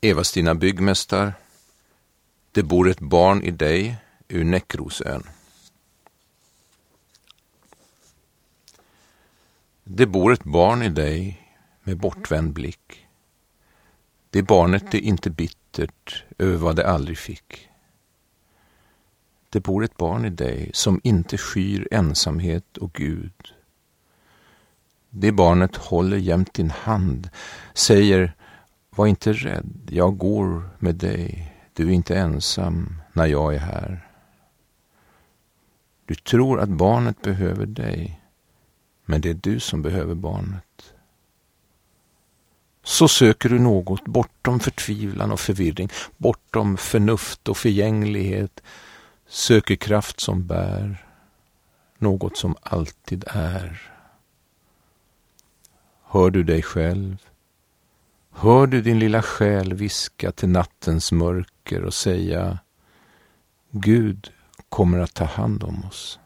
Eva-Stina byggmästar. Det bor ett barn i dig ur Näckrosön. Det bor ett barn i dig med bortvänd blick. Det barnet är inte bittert över vad det aldrig fick. Det bor ett barn i dig som inte skyr ensamhet och Gud. Det barnet håller jämt din hand, säger var inte rädd, jag går med dig, du är inte ensam när jag är här. Du tror att barnet behöver dig, men det är du som behöver barnet. Så söker du något bortom förtvivlan och förvirring, bortom förnuft och förgänglighet, söker kraft som bär, något som alltid är. Hör du dig själv? Hör du din lilla själ viska till nattens mörker och säga Gud kommer att ta hand om oss.